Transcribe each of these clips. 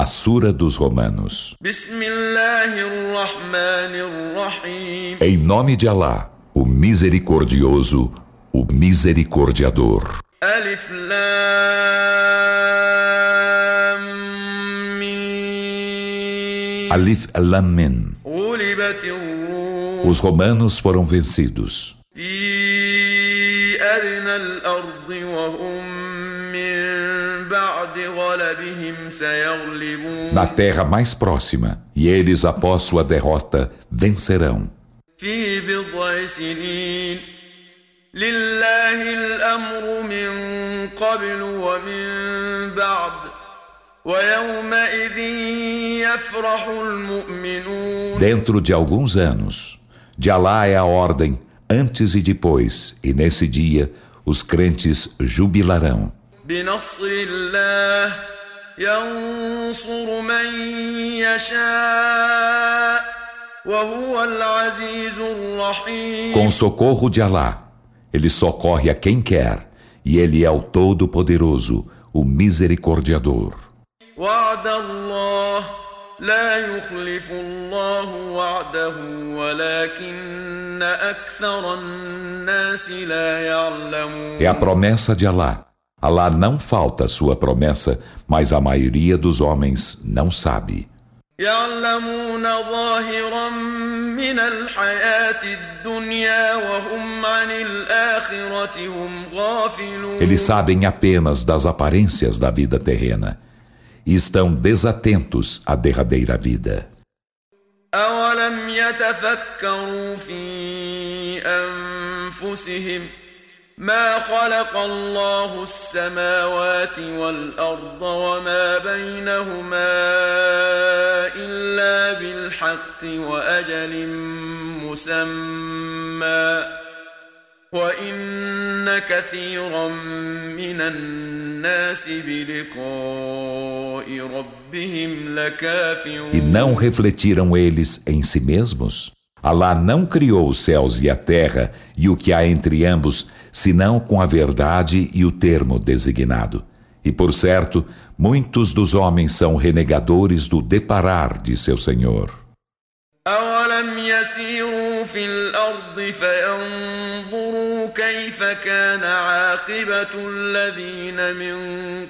A Sura dos Romanos. Em nome de Alá, o Misericordioso, o Misericordiador. Alif Lam Mim. Alif Lam Mim. Os romanos foram vencidos. Na terra mais próxima, e eles, após sua derrota, vencerão. Dentro de alguns anos, de Alá é a ordem antes e depois, e nesse dia os crentes jubilarão. Com o socorro de Alá, ele socorre a quem quer, e ele é o Todo-Poderoso, o Misericordiador. لا يخلف الله وعده ولكن أكثر الناس لا يعلمون É a promessa de Allah. Allah não falta sua promessa, mas a maioria dos homens não sabe. يعلمون ظاهرا من الحياة الدنيا وهم عن الآخرة هم غافلون Eles sabem apenas das aparências da vida terrena e estão desatentos à derradeira vida. أولم يتفكروا في أنفسهم ما خلق الله السماوات والأرض وما بينهما إلا بالحق وأجل مسمى وإن كثيرا من الناس بلقاء ربهم لكافرون E não refletiram eles em si mesmos? Alá não criou os céus e a terra e o que há entre ambos, senão com a verdade e o termo designado. E por certo, muitos dos homens são renegadores do deparar de seu Senhor. أولم يسيروا في الأرض فينظروا كيف كان عاقبة الذين من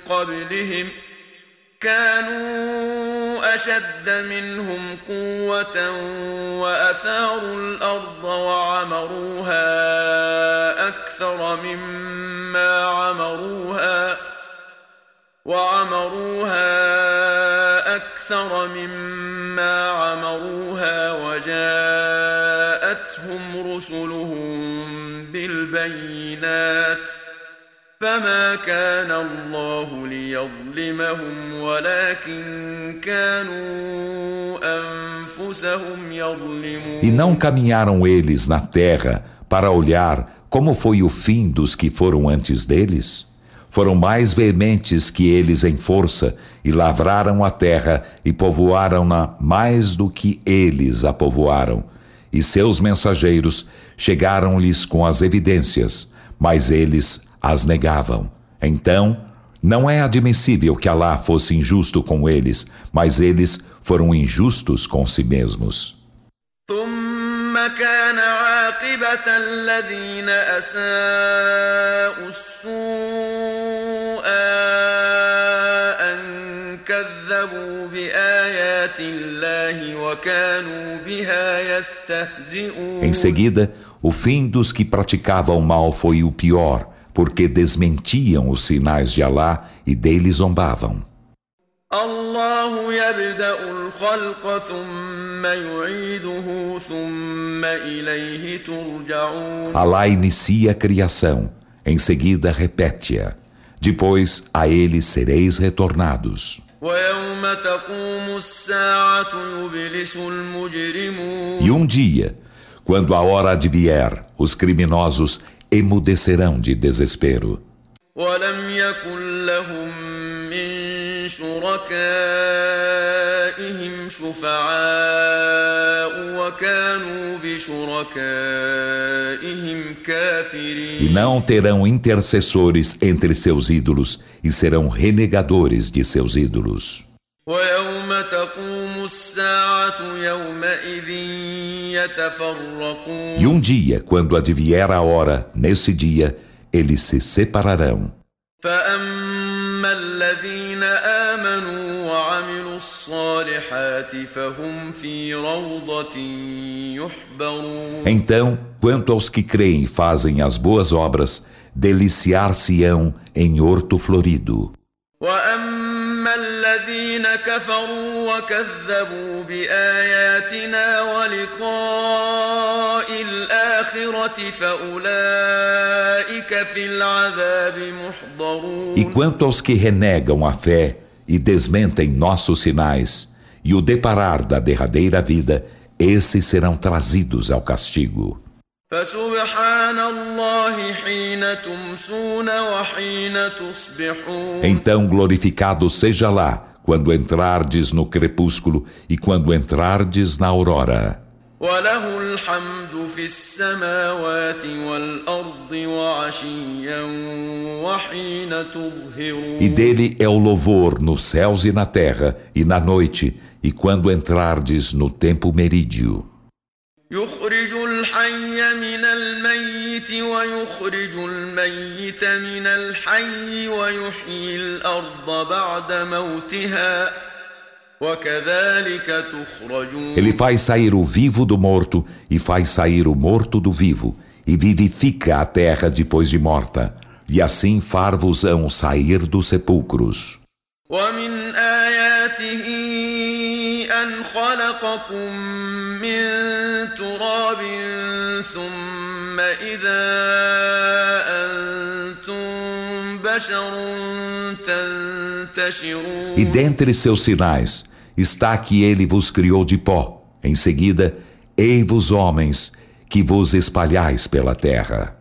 قبلهم كانوا أشد منهم قوة وأثاروا الأرض وعمروها أكثر مما عمروها وعمروها أكثر مما عمروها وجاءتهم رسلهم بالبينات فما كان الله ليظلمهم ولكن كانوا أنفسهم يظلمون E não caminharam eles na terra para olhar como foi o fim dos que foram antes deles? foram mais veementes que eles em força e lavraram a terra e povoaram-na mais do que eles a povoaram. E seus mensageiros chegaram-lhes com as evidências, mas eles as negavam. Então, não é admissível que Alá fosse injusto com eles, mas eles foram injustos com si mesmos. كان عاقبة الذين أساءوا السوء أن كذبوا بآيات الله وكانوا بها يستهزئون Em seguida, o fim dos que praticavam mal foi o pior, porque desmentiam os sinais de Alá e deles zombavam. الله يبدأ الخلق ثم يعيده ثم إليه ترجعون Allah inicia a criação, em seguida repete-a. Depois a ele sereis retornados. ويوم تقوم الساعة يبلس المجرمون E um dia, quando a hora advier, os criminosos emudecerão de desespero. ولم يكن لهم شركائهم شفعاء وكانوا بشركائهم كافرين E não terão intercessores entre seus ídolos e serão renegadores de seus ídolos. ويوم تقوم الساعة يومئذ يتفرقون E um dia, quando advier a hora, nesse dia, eles se separarão. فأما الذين آمنوا وعملوا الصالحات فهم في روضة يحبرون Então, quanto aos que creem e fazem as boas obras, deliciar-se-ão em horto florido. وأما الذين كفروا وكذبوا بآياتنا ولقاء الآخرة فأولئك في العذاب محضرون E quanto aos que renegam a fé e desmentem nossos sinais, e o deparar da derradeira vida, esses serão trazidos ao castigo. Então glorificado seja lá quando entrardes no crepúsculo e quando entrardes na aurora. E dele é o louvor nos céus e na terra, e na noite, e quando entrardes no tempo merídio. يخرج الحي من الميت ويخرج الميت من الحي ويحيي الأرض بعد موتها وكذلك تخرجون Ele faz sair o vivo do morto e faz sair o morto do vivo, e vivifica a terra depois de morta, e assim far-vos-ão sair dos sepulcros. ومن آياته أن خلقكم من تراب ثم إذا أنتم بشر تنتشرون E dentre seus sinais está que ele vos criou de pó. Em seguida, ei-vos homens, que vos espalhais pela terra.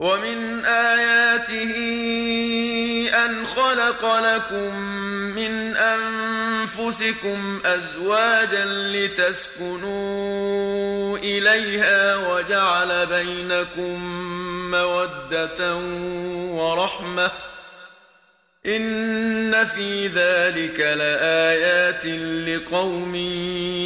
ومن آياته أن خلق لكم من أنفسكم أزواجا لتسكنوا إليها وجعل بينكم مودة ورحمة إن في ذلك لآيات لقوم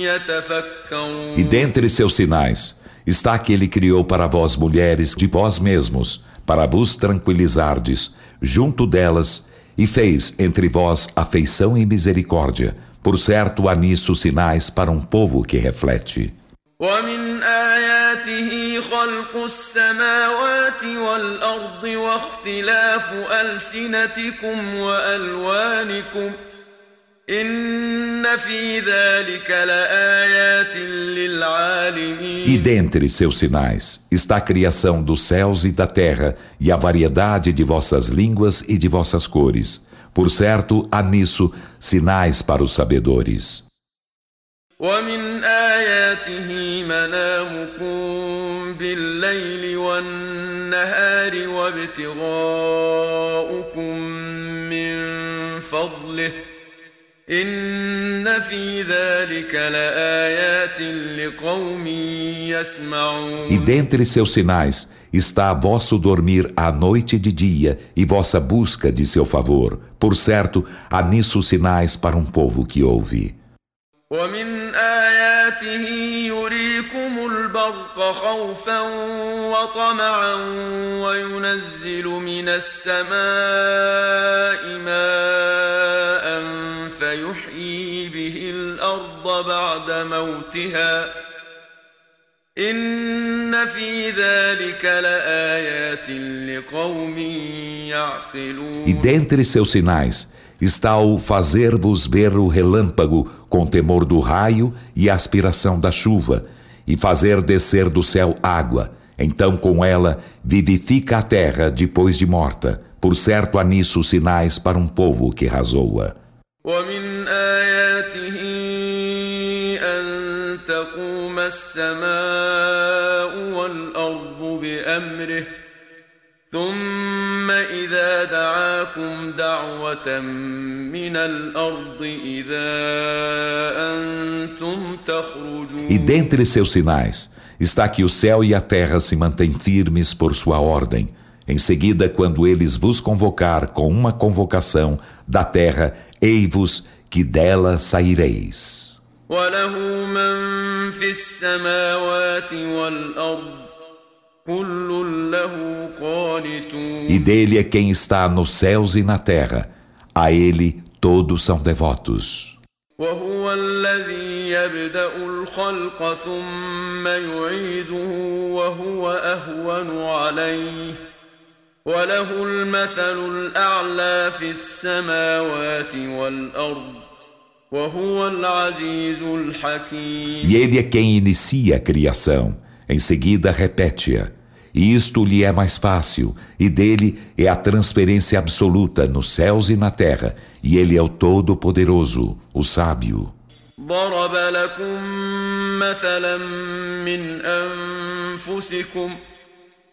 يتفكرون E dentre seus sinais está que ele criou para vós mulheres de vós mesmos, para vos tranquilizardes, junto delas, e fez entre vós afeição e misericórdia. Por certo, há nisso sinais para um povo que reflete. ومن آياته خلق السماوات والأرض واختلاف ألسنتكم وألوانكم إن في ذلك لآيات للعالمين E dentre seus sinais está a criação dos céus e da terra, e a variedade de vossas línguas e de vossas cores. Por certo, há nisso sinais para os sabedores. ومن آياته منامكم بالليل والنهار وابتغاؤكم من فضله إن في ذلك لآيات لقوم يسمعون E dentre seus sinais está vosso dormir à noite e de dia e vossa busca de seu favor. Por certo, há nisso sinais para um povo que ouve. ومن آياته يريكم البرق خوفا وطمعا وينزل من السماء ماء فيحيي به الأرض بعد موتها إن في ذلك لآيات لقوم يعقلون E dentre seus sinais está o fazer-vos ver o relâmpago com temor do raio e a aspiração da chuva, e fazer descer do céu água. Então, com ela, vivifica a terra depois de morta. Por certo, há nisso sinais para um povo que razoa. ومن السماء والأرض بأمره ثم إذا دعاكم دعوة من الأرض إذا أنتم تخرجون E dentre seus sinais está que o céu e a terra se mantêm firmes por sua ordem. Em seguida, quando eles vos convocar com uma convocação da terra, ei-vos que dela saireis. وله من في السماوات والأرض كل له قانتون E dele é quem está nos céus e na terra. A ele todos são devotos. وهو الذي يبدأ الخلق ثم يعيده وهو أهون عليه وله المثل الأعلى في السماوات والأرض وهو العزيز الحكيم E ele é quem inicia a criação, em seguida repete-a. E isto lhe é mais fácil, e dele é a transferência absoluta nos céus e na terra, e ele é o Todo-Poderoso, o Sábio. ضرب لكم مثلا من أنفسكم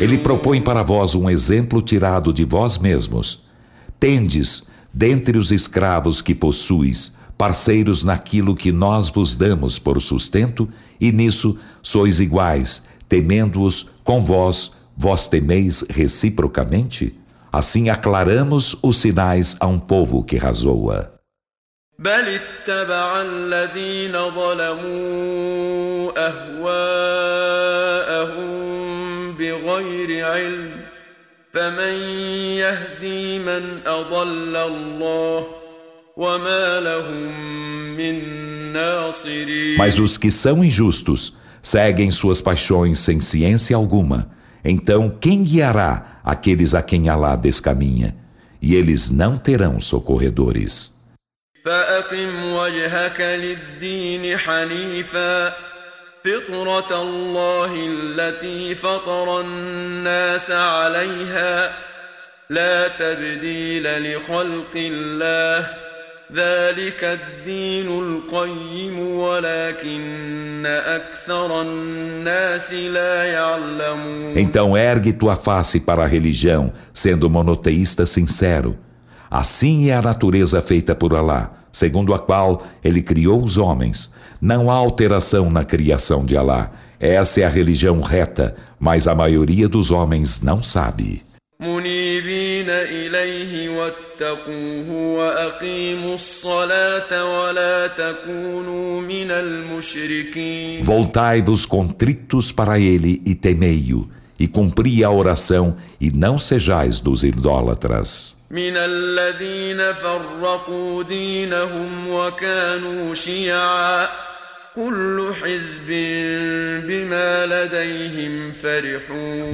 Ele propõe para vós um exemplo tirado de vós mesmos. Tendes, dentre os escravos que possuis, parceiros naquilo que nós vos damos por sustento, e nisso sois iguais, temendo-os com vós, vós temeis reciprocamente? Assim aclaramos os sinais a um povo que razoa. بل اتبع الذين ظلموا أهواءهم بغير علم فمن يهدي من أضل الله وما لهم من ناصرين Mas os que são injustos seguem suas paixões sem ciência alguma. Então, quem guiará aqueles a quem Alá descaminha? E eles não terão socorredores. فأقم وجهك للدين حنيفا. فطرة الله التي فطر الناس عليها. لا تبديل لخلق الله. ذلك الدين القيم ولكن أكثر الناس لا يعلمون. Então ergue tua face para a religião, sendo monoteísta sincero. Assim é a natureza feita por Alá, segundo a qual ele criou os homens. Não há alteração na criação de Alá. Essa é a religião reta, mas a maioria dos homens não sabe. منيبين إليه واتقوه وأقيموا الصلاة ولا تكونوا من المشركين Voltai-vos contritos para ele e temei-o, e cumpri a oração, e não sejais dos idólatras.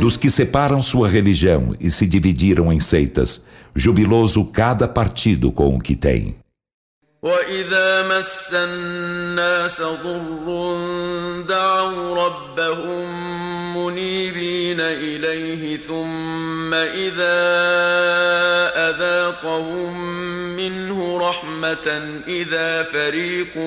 Dos que separam sua religião e se dividiram em seitas, jubiloso cada partido com o que tem. وإذا مس الناس ضر دعوا ربهم منيبين إليه ثم إذا أذاقهم منه رحمة إذا فريق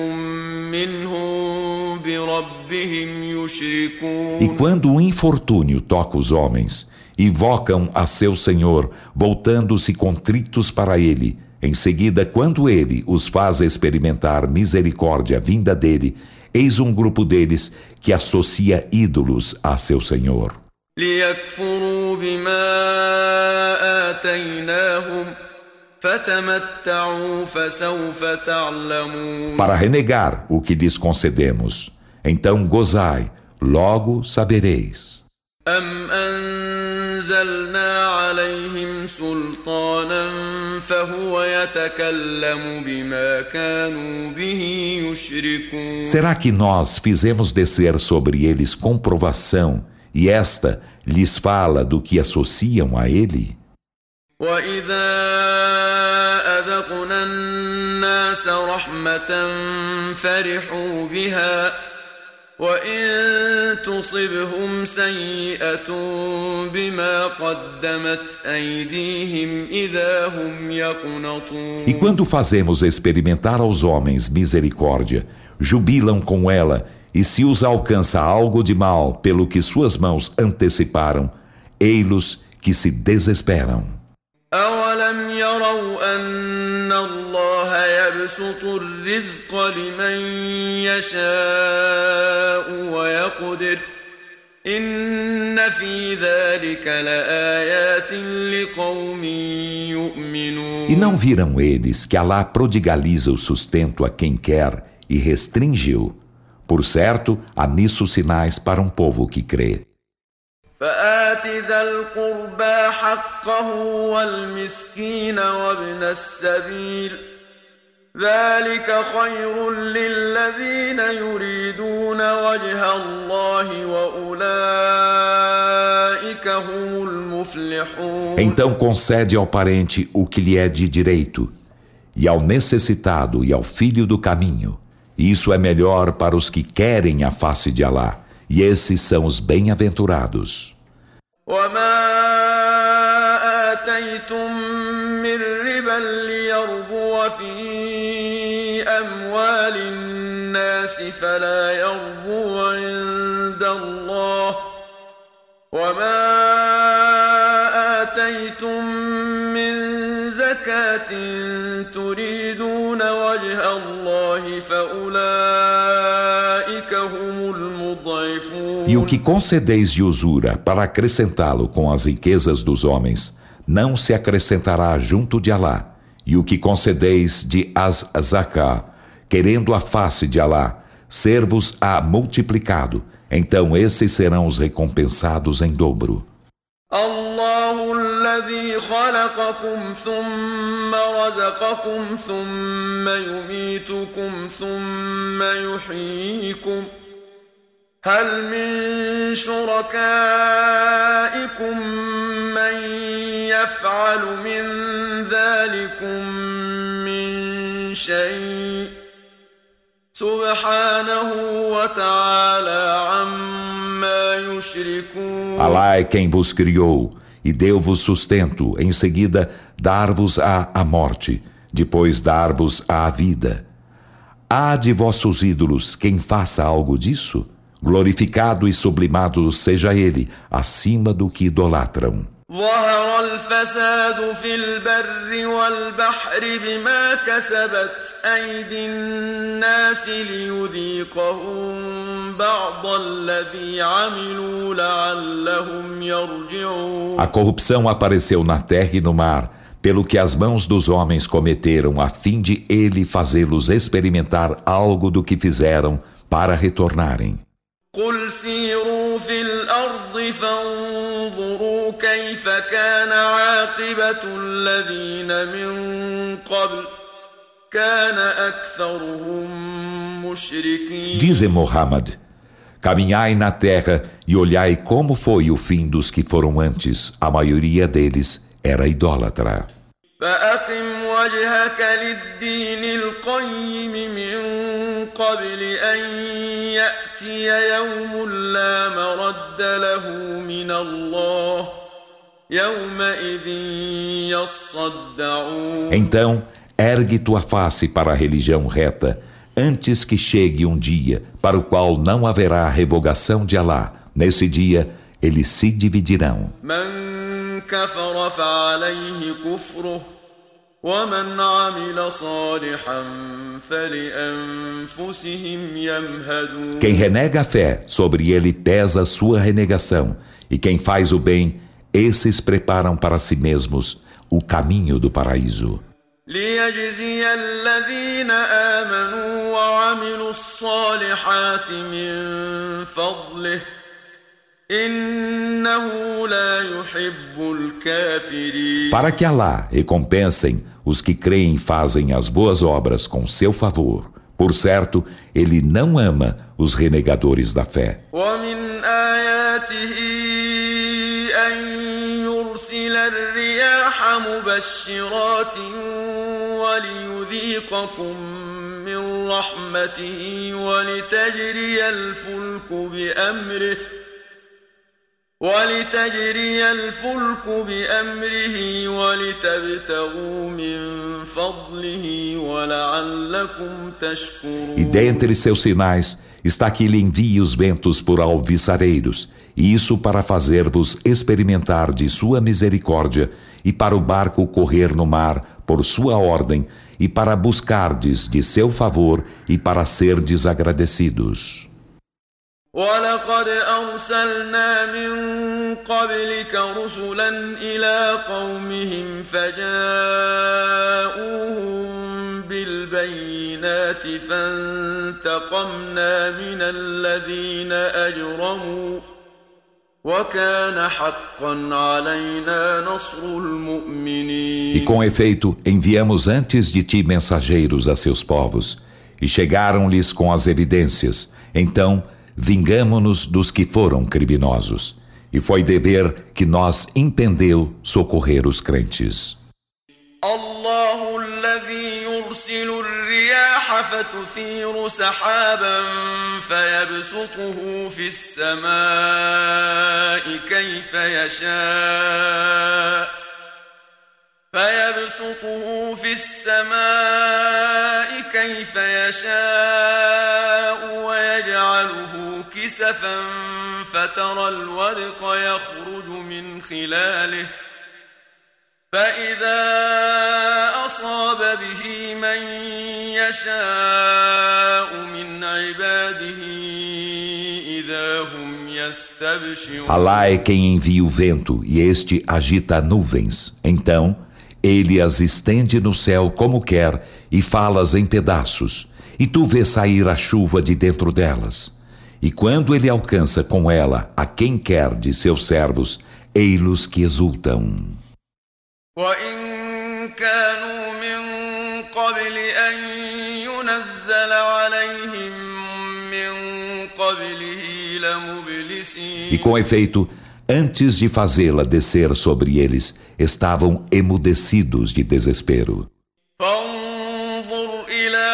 منهم بربهم يشركون E quando o infortúnio toca os homens, invocam a seu Senhor, voltando-se contritos para ele. Em seguida, quando ele os faz experimentar misericórdia vinda dele, eis um grupo deles que associa ídolos a seu Senhor. ليكفروا بما آتيناهم فتمتعوا فسوف تعلمون Para renegar o que lhes concedemos. Então gozai, logo sabereis. أم أنزلنا عليهم سلطانا فهو يتكلم بما كانوا به يشركون Será que nós fizemos descer sobre eles comprovação e esta lhes fala do que associam a ele? وإذا أذقنا الناس رحمة فرحوا بها وإن تصبهم سيئة بما قدمت أيديهم إذا هم يقنطون E quando fazemos experimentar aos homens misericórdia, jubilam com ela, e se os alcança algo de mal pelo que suas mãos anteciparam, ei-los que se desesperam. أولم يروا أن الله يبسط الرزق لمن يشاء ويقدر إن في ذلك لآيات لقوم يؤمنون E não viram eles que Alá prodigaliza o sustento a quem quer e restringiu. Por certo, há nisso sinais para um povo que crê. فآت ذا القربى حقه والمسكين وابن السبيل ذلك خير للذين يريدون وجه الله وأولئك هم المفلحون Então concede ao parente o que lhe é de direito, e ao necessitado e ao filho do caminho. Isso é melhor para os que querem a face de Alá, e esses são os bem-aventurados. وما آتيتم من ربا ليربو في أموال الناس فلا يربو عند الله وما آتيتم من زكاة تريدون وجه الله فأولئك هم المضعفون E o que concedeis de usura para acrescentá-lo com as riquezas dos homens, não se acrescentará junto de Alá. E o que concedeis de as zaká, querendo a face de Alá, ser-vos-á multiplicado, então esses serão os recompensados em dobro. الله الذي خلقكم ثم رزقكم ثم يميتكم ثم يحييكم هل من شركائكم من يفعل من ذلكم من شيء سبحانه وتعالى عما يشركون Alá é quem vos criou e deu-vos sustento, em seguida dar-vos-á a morte, depois dar-vos a vida. Há de vossos ídolos quem faça algo disso? Glorificado e sublimado seja ele, acima do que idolatram. ظهر الفساد في البر والبحر بما كسبت أيدي الناس ليذيقهم بعض الذي عملوا لعلهم يرجعون A corrupção apareceu na terra e no mar, pelo que as mãos dos homens cometeram, a fim de ele fazê-los experimentar algo do que fizeram para retornarem. قل سيروا في الأرض فانظروا كيف كان عاقبة الذين من قبل كان أكثرهم مشركين Dize Muhammad: Caminhai na terra e olhai como foi o fim dos que foram antes. A maioria deles era idólatra. فأقم وجهك للدين القيم من قبل أن يأتي يوم لا مرد له من الله يومئذ يصدعون então, ergue tua face para a religião reta, antes que chegue um dia para o qual não haverá revogação de Alá. Nesse dia, eles se dividirão. Quem renega a fé, sobre ele pesa sua renegação, e quem faz o bem, esses preparam para si mesmos o caminho do paraíso. ليجزي الذين آمنوا وعملوا الصالحات من فضله إنه لا يحب الكافرين Para que Alá recompensem os que creem e fazem as boas obras com seu favor. Por certo, ele não ama os renegadores da fé. ومن آياته أن يرسل الرياح مبشرات وليذيقكم من رحمته ولتجري الفلك بأمره ولتجري الفلك بأمره ولتبتغوا من فضله ولعلكم تشكرون E dentre seus sinais está que ele envia os ventos por alviçareiros, isso para fazer-vos experimentar de sua misericórdia, e para o barco correr no mar por sua ordem, e para buscardes de seu favor e para serdes agradecidos. ولقد أرسلنا من قبلك رسلا إلى قومهم فجاءوهم بالبينات فانتقمنا من الذين أجرموا e com efeito, enviamos antes de ti mensageiros a seus povos, e chegaram-lhes com as evidências. Então, vingamo-nos dos que foram criminosos. E foi dever que nós impendeu socorrer os crentes. Allah فتثير سحابا فيبسطه في السماء كيف يشاء. فيبسطه في السماء كيف يشاء ويجعله كسفا فترى الودق يخرج من خلاله. فإذا أصاب به من يشاء من عباده إذا هم يستبشرون Alá é quem envia o vento e este agita nuvens. Então, ele as estende no céu como quer e falas em pedaços. E tu vês sair a chuva de dentro delas. E quando ele alcança com ela a quem quer de seus servos, ei-los que exultam. وإن كانوا من قبل أن ينزل عليهم من قبله لمبلسين E com efeito, antes de fazê-la descer sobre eles, estavam emudecidos de desespero. فانظر إلى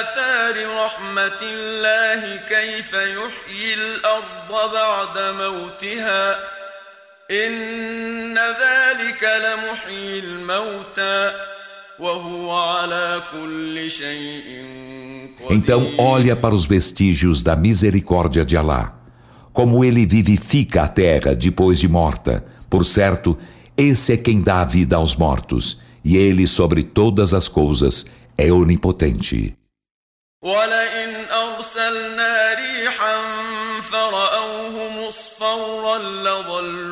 آثار رحمة الله كيف يحيي الأرض بعد موتها إن ذلك لمحيي الموتى وهو على كل شيء قدير Então olha para os vestígios da misericórdia de Alá. Como ele vivifica a terra depois de morta. Por certo, esse é quem dá a vida aos mortos. E ele, sobre todas as coisas, é onipotente. ولئن أرسلنا ريحا فرأوه مصفرا لظلوا من بعده يكفرون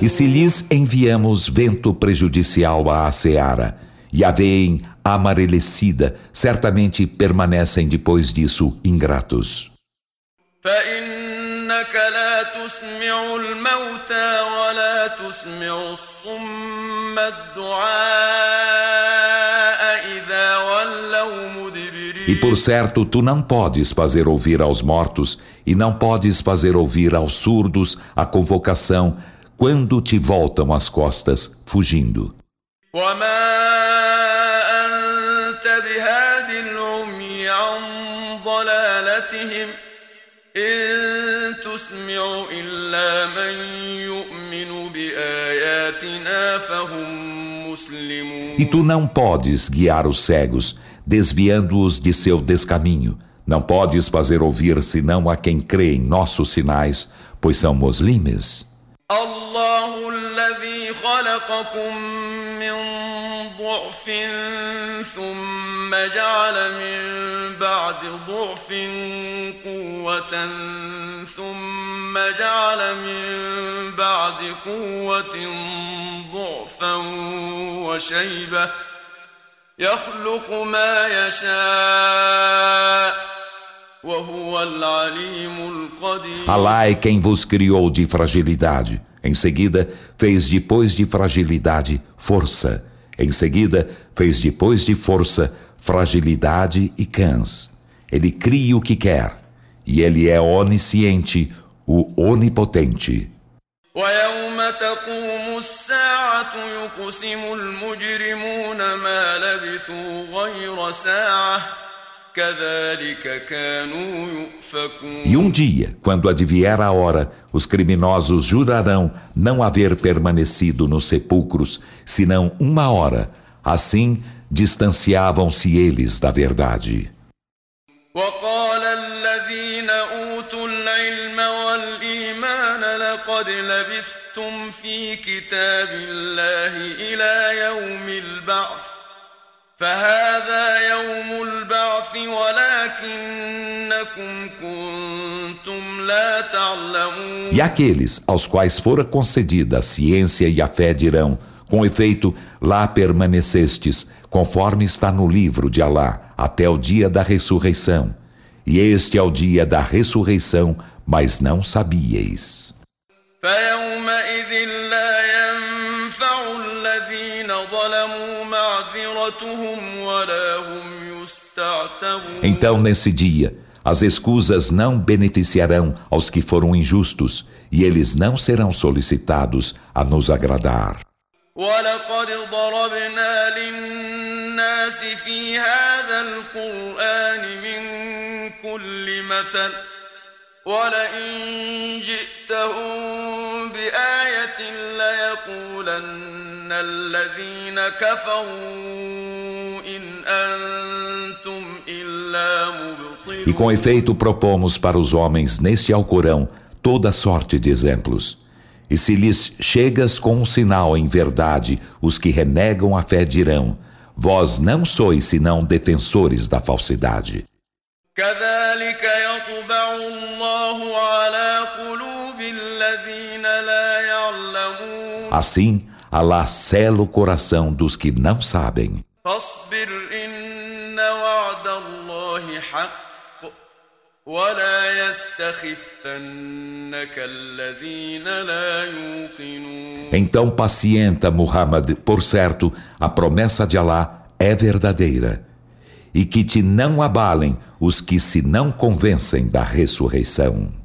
E se lhes enviamos vento prejudicial à seara, e a veem amarelecida, certamente permanecem depois disso ingratos. فإنك لا تسمع E por certo, tu não podes fazer ouvir aos mortos, e não podes fazer ouvir aos surdos a convocação quando te voltam as costas, fugindo. وما أنت بهاد العمي عن ضلالتهم إن تسمع إلا من يؤمن بآياتنا فهم مسلمون E tu não podes guiar os cegos, desviando-os de seu descaminho. Não podes fazer ouvir senão a quem crê em nossos sinais, pois são muslimes. الله الذي خلقكم من ضعف ثم جعل من بعد ضعف قوة ثم جعل من بعد قوة ضعفا وشيبة يخلق ما يشاء Alá é quem vos criou de fragilidade. Em seguida, fez depois de fragilidade força. Em seguida, fez depois de força fragilidade e cãs. Ele cria o que quer. E ele é onisciente, o onipotente. ويوم تقوم الساعة يقسم المجرمون ما لبثوا غير ساعة كذلك كانوا يؤفكون E um dia, quando advier a hora, os criminosos jurarão não haver permanecido nos sepulcros, senão uma hora. Assim, distanciavam-se eles da verdade. وقال الذين أوتوا العلم والإيمان لقد لبثتم في كتاب الله إلى يوم البعث فهذا يوم البعث ولكنكم كنتم لا تعلمون E aqueles aos quais fora concedida a ciência e a fé dirão: Com efeito, lá permanecestes, conforme está no livro de Alá, até o dia da ressurreição. E este é o dia da ressurreição, mas não sabíeis. فيومئذ لا ينفع الذين ظلموا Então, nesse dia, as escusas não beneficiarão aos que foram injustos, e eles não serão solicitados a nos agradar. ولقد ضربنا للناس في هذا القرآن من كل مثل ولئن جئتهم بآية ليقولن الذين كفروا إن أنتم إلا مبطلون E com efeito propomos para os homens neste Alcorão toda sorte de exemplos. E se lhes chegas com um sinal em verdade, os que renegam a fé dirão: Vós não sois senão defensores da falsidade. كذلك يطبع الله على قلوب الذين لا يعلمون Assim, Alá sela o coração dos que não sabem. Então pacienta, Muhammad, por certo, a promessa de Alá é verdadeira. E que te não abalem os que se não convencem da ressurreição.